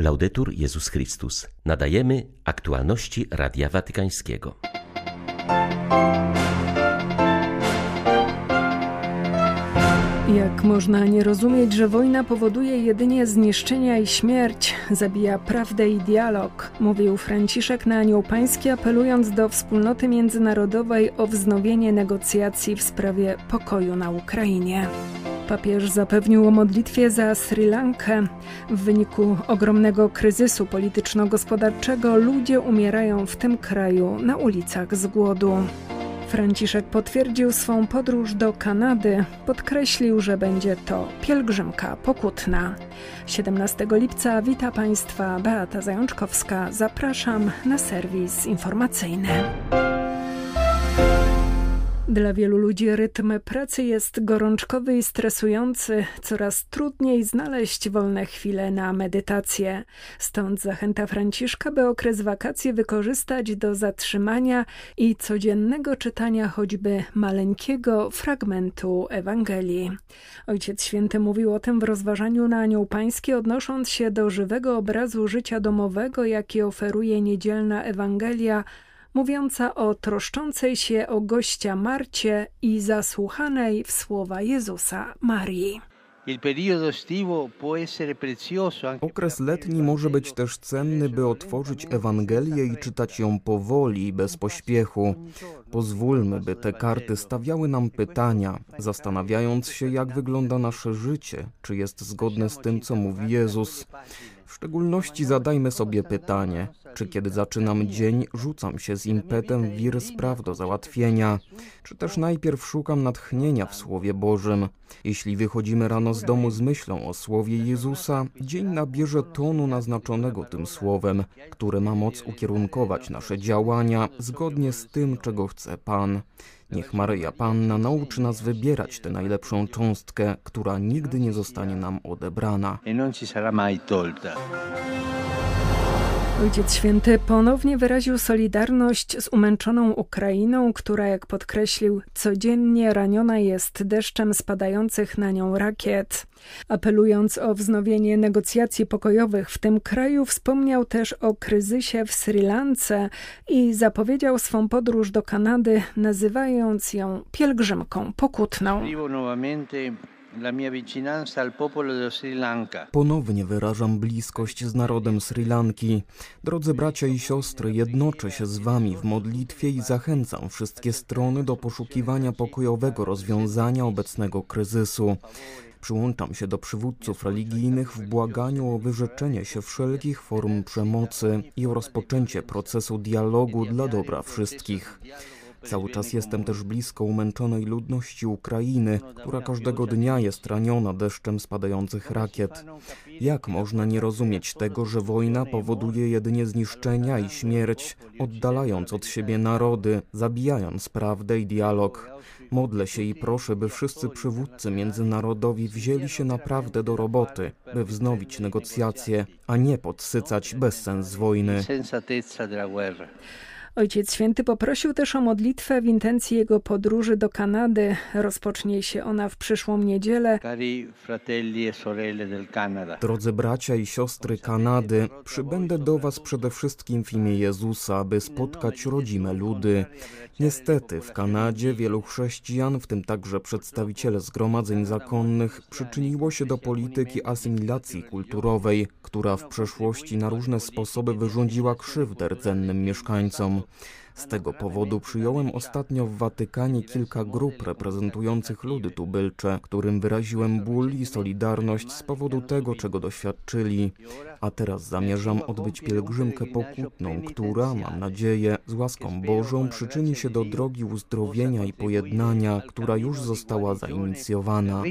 Laudetur Jezus Chrystus. Nadajemy aktualności Radia Watykańskiego. Jak można nie rozumieć, że wojna powoduje jedynie zniszczenia i śmierć, zabija prawdę i dialog, mówił Franciszek na Anioł Pański, apelując do wspólnoty międzynarodowej o wznowienie negocjacji w sprawie pokoju na Ukrainie. Papież zapewnił o modlitwie za Sri Lankę. W wyniku ogromnego kryzysu polityczno-gospodarczego ludzie umierają w tym kraju na ulicach z głodu. Franciszek potwierdził swą podróż do Kanady. Podkreślił, że będzie to pielgrzymka pokutna. 17 lipca wita Państwa Beata Zajączkowska. Zapraszam na serwis informacyjny. Dla wielu ludzi rytm pracy jest gorączkowy i stresujący. Coraz trudniej znaleźć wolne chwile na medytację. Stąd zachęta Franciszka, by okres wakacji wykorzystać do zatrzymania i codziennego czytania choćby maleńkiego fragmentu Ewangelii. Ojciec Święty mówił o tym w rozważaniu na Anioł Pański, odnosząc się do żywego obrazu życia domowego, jaki oferuje niedzielna Ewangelia mówiąca o troszczącej się o gościa Marcie i zasłuchanej w słowa Jezusa Marii. Okres letni może być też cenny, by otworzyć Ewangelię i czytać ją powoli, bez pośpiechu. Pozwólmy, by te karty stawiały nam pytania, zastanawiając się, jak wygląda nasze życie, czy jest zgodne z tym, co mówi Jezus. W szczególności zadajmy sobie pytanie, czy kiedy zaczynam dzień, rzucam się z impetem wir spraw do załatwienia, czy też najpierw szukam natchnienia w Słowie Bożym. Jeśli wychodzimy rano z domu z myślą o Słowie Jezusa, dzień nabierze tonu naznaczonego tym Słowem, które ma moc ukierunkować nasze działania zgodnie z tym, czego chce Pan. Niech Maryja Panna nauczy nas wybierać tę najlepszą cząstkę, która nigdy nie zostanie nam odebrana. Ojciec Święty ponownie wyraził solidarność z umęczoną Ukrainą, która, jak podkreślił, codziennie raniona jest deszczem spadających na nią rakiet. Apelując o wznowienie negocjacji pokojowych w tym kraju, wspomniał też o kryzysie w Sri Lance i zapowiedział swą podróż do Kanady, nazywając ją pielgrzymką pokutną. Ponownie wyrażam bliskość z narodem Sri Lanki. Drodzy bracia i siostry, jednoczę się z wami w modlitwie i zachęcam wszystkie strony do poszukiwania pokojowego rozwiązania obecnego kryzysu. Przyłączam się do przywódców religijnych w błaganiu o wyrzeczenie się wszelkich form przemocy i o rozpoczęcie procesu dialogu dla dobra wszystkich. Cały czas jestem też blisko umęczonej ludności Ukrainy, która każdego dnia jest raniona deszczem spadających rakiet. Jak można nie rozumieć tego, że wojna powoduje jedynie zniszczenia i śmierć, oddalając od siebie narody, zabijając prawdę i dialog? Modlę się i proszę, by wszyscy przywódcy międzynarodowi wzięli się naprawdę do roboty, by wznowić negocjacje, a nie podsycać bezsens wojny. Ojciec Święty poprosił też o modlitwę w intencji jego podróży do Kanady. Rozpocznie się ona w przyszłą niedzielę. E Drodzy bracia i siostry Kanady, przybędę do Was przede wszystkim w imię Jezusa, by spotkać rodzime ludy. Niestety w Kanadzie wielu chrześcijan, w tym także przedstawiciele zgromadzeń zakonnych, przyczyniło się do polityki asymilacji kulturowej, która w przeszłości na różne sposoby wyrządziła krzywdę rdzennym mieszkańcom. Z tego powodu przyjąłem ostatnio w Watykanie kilka grup reprezentujących ludy tubylcze, którym wyraziłem ból i solidarność z powodu tego, czego doświadczyli. A teraz zamierzam odbyć pielgrzymkę pokutną, która, mam nadzieję, z łaską Bożą przyczyni się do drogi uzdrowienia i pojednania, która już została zainicjowana.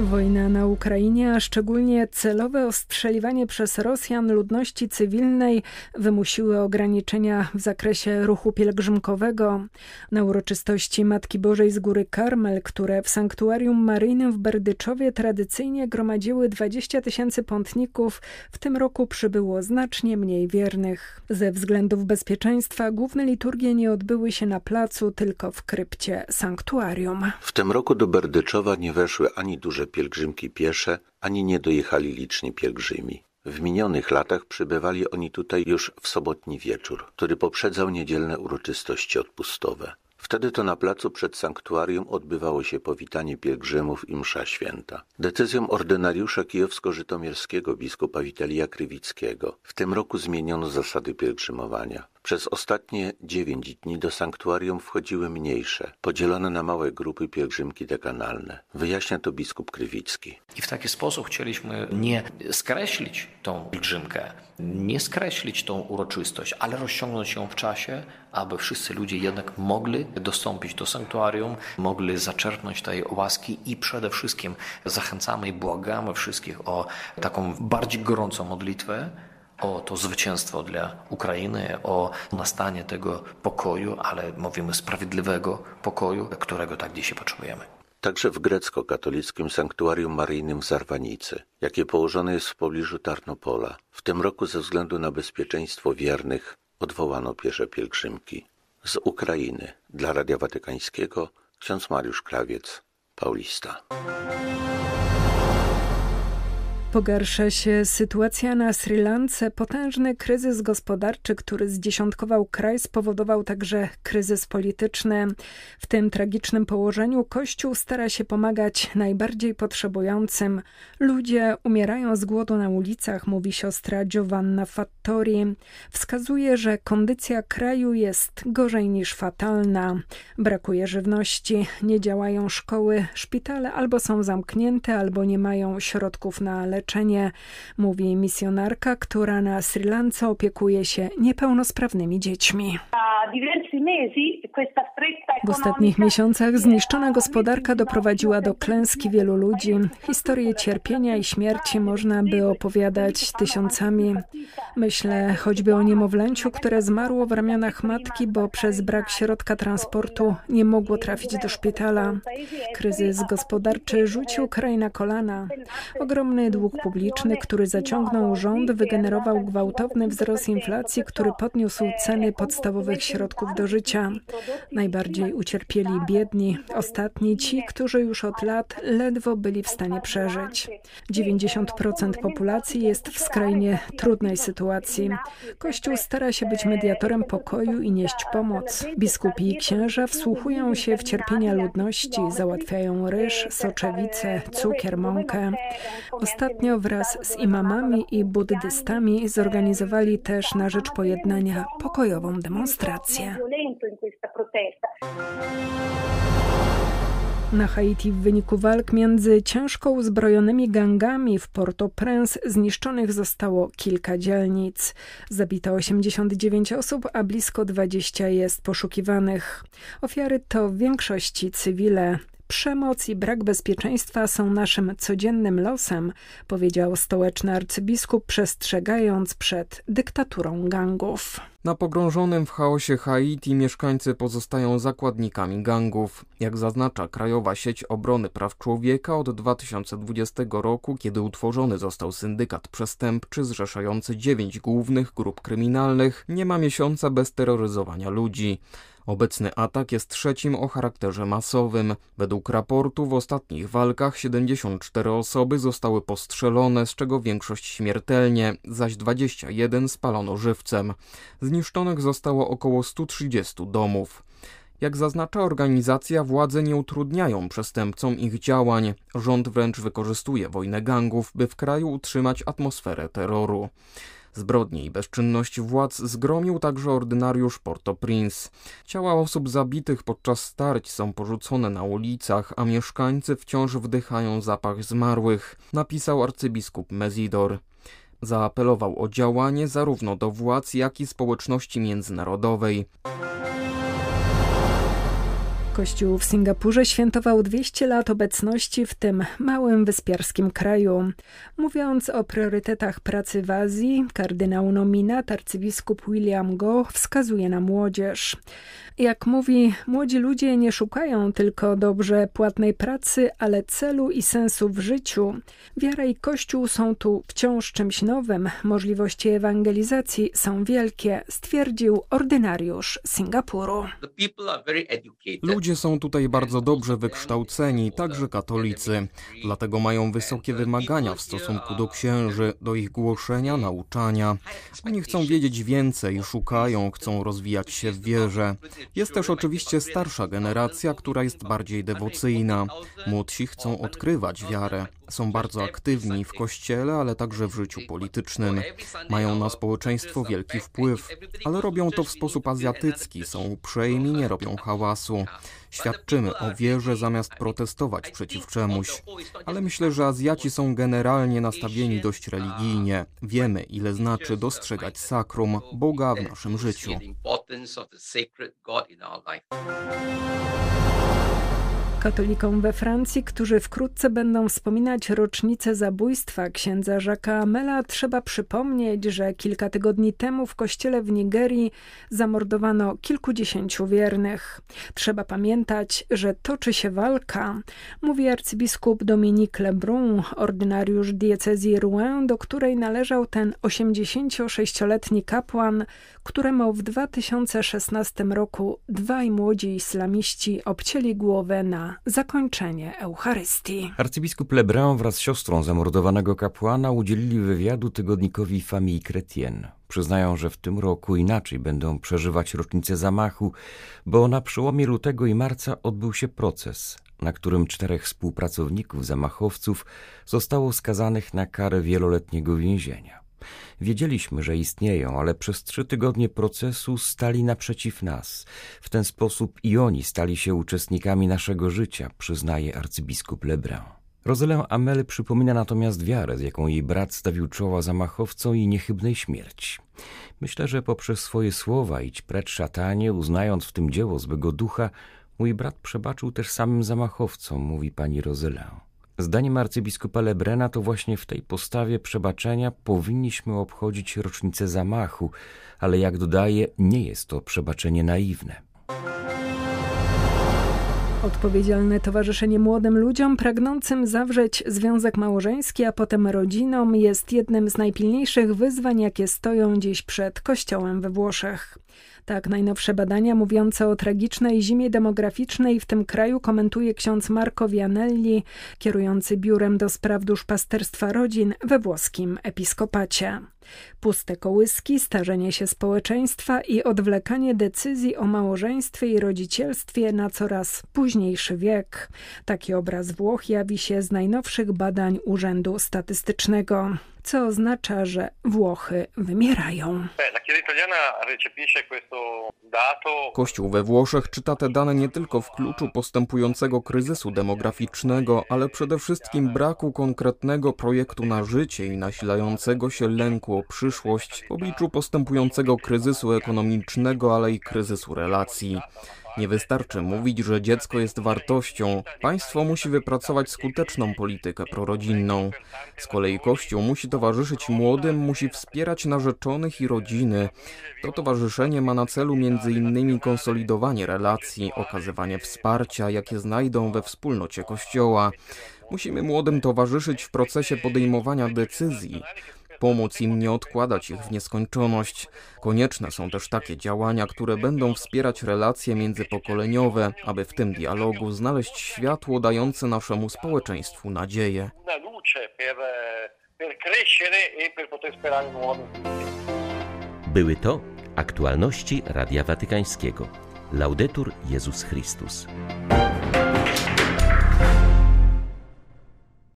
Wojna na Ukrainie, a szczególnie celowe ostrzeliwanie przez Rosjan ludności cywilnej wymusiły ograniczenia w zakresie ruchu pielgrzymkowego. Na uroczystości Matki Bożej z Góry Karmel, które w sanktuarium maryjnym w Berdyczowie tradycyjnie gromadziły 20 tysięcy pątników, w tym roku przybyło znacznie mniej wiernych. Ze względów bezpieczeństwa główne liturgie nie odbyły się na placu, tylko w krypcie sanktuarium. W tym roku do Berdyczowa nie weszły ani duże pielgrzymki piesze, ani nie dojechali liczni pielgrzymi. W minionych latach przybywali oni tutaj już w sobotni wieczór, który poprzedzał niedzielne uroczystości odpustowe. Wtedy to na placu przed sanktuarium odbywało się powitanie pielgrzymów i msza święta. Decyzją ordynariusza kijowsko-żytomierskiego biskupa Witalia Krywickiego w tym roku zmieniono zasady pielgrzymowania. Przez ostatnie dziewięć dni do sanktuarium wchodziły mniejsze, podzielone na małe grupy pielgrzymki dekanalne. Wyjaśnia to biskup Krywicki. I w taki sposób chcieliśmy nie skreślić tą pielgrzymkę, nie skreślić tą uroczystość, ale rozciągnąć ją w czasie, aby wszyscy ludzie jednak mogli dostąpić do sanktuarium, mogli zaczerpnąć tej łaski i przede wszystkim zachęcamy i błagamy wszystkich o taką bardziej gorącą modlitwę, o to zwycięstwo dla Ukrainy, o nastanie tego pokoju, ale mówimy sprawiedliwego pokoju, którego tak dzisiaj potrzebujemy. Także w grecko-katolickim sanktuarium maryjnym w Zarwanicy, jakie położone jest w pobliżu Tarnopola, w tym roku ze względu na bezpieczeństwo wiernych odwołano piesze pielgrzymki. Z Ukrainy dla Radia Watykańskiego ksiądz Mariusz Krawiec, Paulista. Pogarsza się sytuacja na Sri Lance. Potężny kryzys gospodarczy, który zdziesiątkował kraj, spowodował także kryzys polityczny. W tym tragicznym położeniu Kościół stara się pomagać najbardziej potrzebującym. Ludzie umierają z głodu na ulicach, mówi siostra Giovanna Fattori. Wskazuje, że kondycja kraju jest gorzej niż fatalna. Brakuje żywności, nie działają szkoły, szpitale albo są zamknięte, albo nie mają środków na leczenie mówi misjonarka, która na Sri Lance opiekuje się niepełnosprawnymi dziećmi. W ostatnich miesiącach zniszczona gospodarka doprowadziła do klęski wielu ludzi. Historie cierpienia i śmierci można by opowiadać tysiącami. Myślę choćby o niemowlęciu, które zmarło w ramionach matki, bo przez brak środka transportu nie mogło trafić do szpitala. Kryzys gospodarczy rzucił kraj na kolana. Ogromny dług publiczny, który zaciągnął rząd, wygenerował gwałtowny wzrost inflacji, który podniósł ceny podstawowych środków do życia. Najbardziej ucierpieli biedni, ostatni ci, którzy już od lat ledwo byli w stanie przeżyć. 90% populacji jest w skrajnie trudnej sytuacji. Kościół stara się być mediatorem pokoju i nieść pomoc. Biskupi i księża wsłuchują się w cierpienia ludności, załatwiają ryż, soczewice, cukier, mąkę. Ostatnio wraz z imamami i buddystami zorganizowali też na rzecz pojednania pokojową demonstrację. Na Haiti w wyniku walk między ciężko uzbrojonymi gangami w Port-au-Prince zniszczonych zostało kilka dzielnic. Zabito 89 osób, a blisko 20 jest poszukiwanych. Ofiary to w większości cywile. Przemoc i brak bezpieczeństwa są naszym codziennym losem, powiedział stołeczny arcybiskup, przestrzegając przed dyktaturą gangów. Na pogrążonym w chaosie Haiti mieszkańcy pozostają zakładnikami gangów. Jak zaznacza Krajowa Sieć Obrony Praw Człowieka od 2020 roku, kiedy utworzony został syndykat przestępczy zrzeszający dziewięć głównych grup kryminalnych, nie ma miesiąca bez terroryzowania ludzi. Obecny atak jest trzecim o charakterze masowym. Według raportu w ostatnich walkach 74 osoby zostały postrzelone, z czego większość śmiertelnie, zaś 21 spalono żywcem. Zniszczonych zostało około 130 domów. Jak zaznacza organizacja, władze nie utrudniają przestępcom ich działań. Rząd wręcz wykorzystuje wojnę gangów, by w kraju utrzymać atmosferę terroru. Zbrodnie i bezczynność władz zgromił także ordynariusz Port-au-Prince. Ciała osób zabitych podczas starć są porzucone na ulicach, a mieszkańcy wciąż wdychają zapach zmarłych, napisał arcybiskup Mezidor. Zaapelował o działanie zarówno do władz, jak i społeczności międzynarodowej. Kościół w Singapurze świętował 200 lat obecności w tym małym wyspiarskim kraju. Mówiąc o priorytetach pracy w Azji, kardynał nominat arcybiskup William Go wskazuje na młodzież. Jak mówi, młodzi ludzie nie szukają tylko dobrze płatnej pracy, ale celu i sensu w życiu. Wiara i Kościół są tu wciąż czymś nowym, możliwości ewangelizacji są wielkie, stwierdził ordynariusz Singapuru. Ludzie są tutaj bardzo dobrze wykształceni, także katolicy. Dlatego mają wysokie wymagania w stosunku do księży, do ich głoszenia, nauczania. Oni chcą wiedzieć więcej, szukają, chcą rozwijać się w wierze. Jest też oczywiście starsza generacja, która jest bardziej dewocyjna. Młodsi chcą odkrywać wiarę. Są bardzo aktywni w kościele, ale także w życiu politycznym. Mają na społeczeństwo wielki wpływ, ale robią to w sposób azjatycki, są uprzejmi, nie robią hałasu. Świadczymy o wierze zamiast protestować przeciw czemuś. Ale myślę, że Azjaci są generalnie nastawieni dość religijnie. Wiemy, ile znaczy dostrzegać sakrum, Boga w naszym życiu. Katolikom we Francji, którzy wkrótce będą wspominać rocznicę zabójstwa księdza Jacques'a Amela, trzeba przypomnieć, że kilka tygodni temu w kościele w Nigerii zamordowano kilkudziesięciu wiernych. Trzeba pamiętać, że toczy się walka, mówi arcybiskup Dominique Lebrun, ordynariusz diecezji Rouen, do której należał ten 86-letni kapłan, któremu w 2016 roku dwaj młodzi islamiści obcięli głowę na zakończenie Eucharystii. Arcybiskup Lebrun wraz z siostrą zamordowanego kapłana udzielili wywiadu tygodnikowi Famille Chrétienne. Przyznają, że w tym roku inaczej będą przeżywać rocznicę zamachu, bo na przełomie lutego i marca odbył się proces, na którym czterech współpracowników zamachowców zostało skazanych na karę wieloletniego więzienia. Wiedzieliśmy, że istnieją, ale przez trzy tygodnie procesu stali naprzeciw nas. W ten sposób i oni stali się uczestnikami naszego życia, przyznaje arcybiskup Lebrun. Rozelę Amel przypomina natomiast wiarę, z jaką jej brat stawił czoła zamachowcom i niechybnej śmierci. Myślę, że poprzez swoje słowa idź precz szatanie, uznając w tym dzieło złego ducha, mój brat przebaczył też samym zamachowcom, mówi pani Rozelę. Zdaniem arcybiskupa Lebrena to właśnie w tej postawie przebaczenia powinniśmy obchodzić rocznicę zamachu, ale jak dodaje, nie jest to przebaczenie naiwne. Odpowiedzialne towarzyszenie młodym ludziom pragnącym zawrzeć związek małżeński, a potem rodziną jest jednym z najpilniejszych wyzwań, jakie stoją dziś przed Kościołem we Włoszech. Tak, najnowsze badania mówiące o tragicznej zimie demograficznej w tym kraju komentuje ksiądz Marco Vianelli, kierujący biurem do spraw duszpasterstwa rodzin we włoskim episkopacie. Puste kołyski, starzenie się społeczeństwa i odwlekanie decyzji o małżeństwie i rodzicielstwie na coraz późniejszy wiek. Taki obraz Włoch jawi się z najnowszych badań Urzędu Statystycznego co oznacza, że Włochy wymierają. Kościół we Włoszech czyta te dane nie tylko w kluczu postępującego kryzysu demograficznego, ale przede wszystkim braku konkretnego projektu na życie i nasilającego się lęku o przyszłość w obliczu postępującego kryzysu ekonomicznego, ale i kryzysu relacji. Nie wystarczy mówić, że dziecko jest wartością. Państwo musi wypracować skuteczną politykę prorodzinną. Z kolei Kościół musi towarzyszyć młodym, musi wspierać narzeczonych i rodziny. To towarzyszenie ma na celu innymi konsolidowanie relacji, okazywanie wsparcia, jakie znajdą we wspólnocie Kościoła. Musimy młodym towarzyszyć w procesie podejmowania decyzji pomóc im nie odkładać ich w nieskończoność. Konieczne są też takie działania, które będą wspierać relacje międzypokoleniowe, aby w tym dialogu znaleźć światło dające naszemu społeczeństwu nadzieję. Były to aktualności Radia Watykańskiego. Laudetur Jezus Chrystus.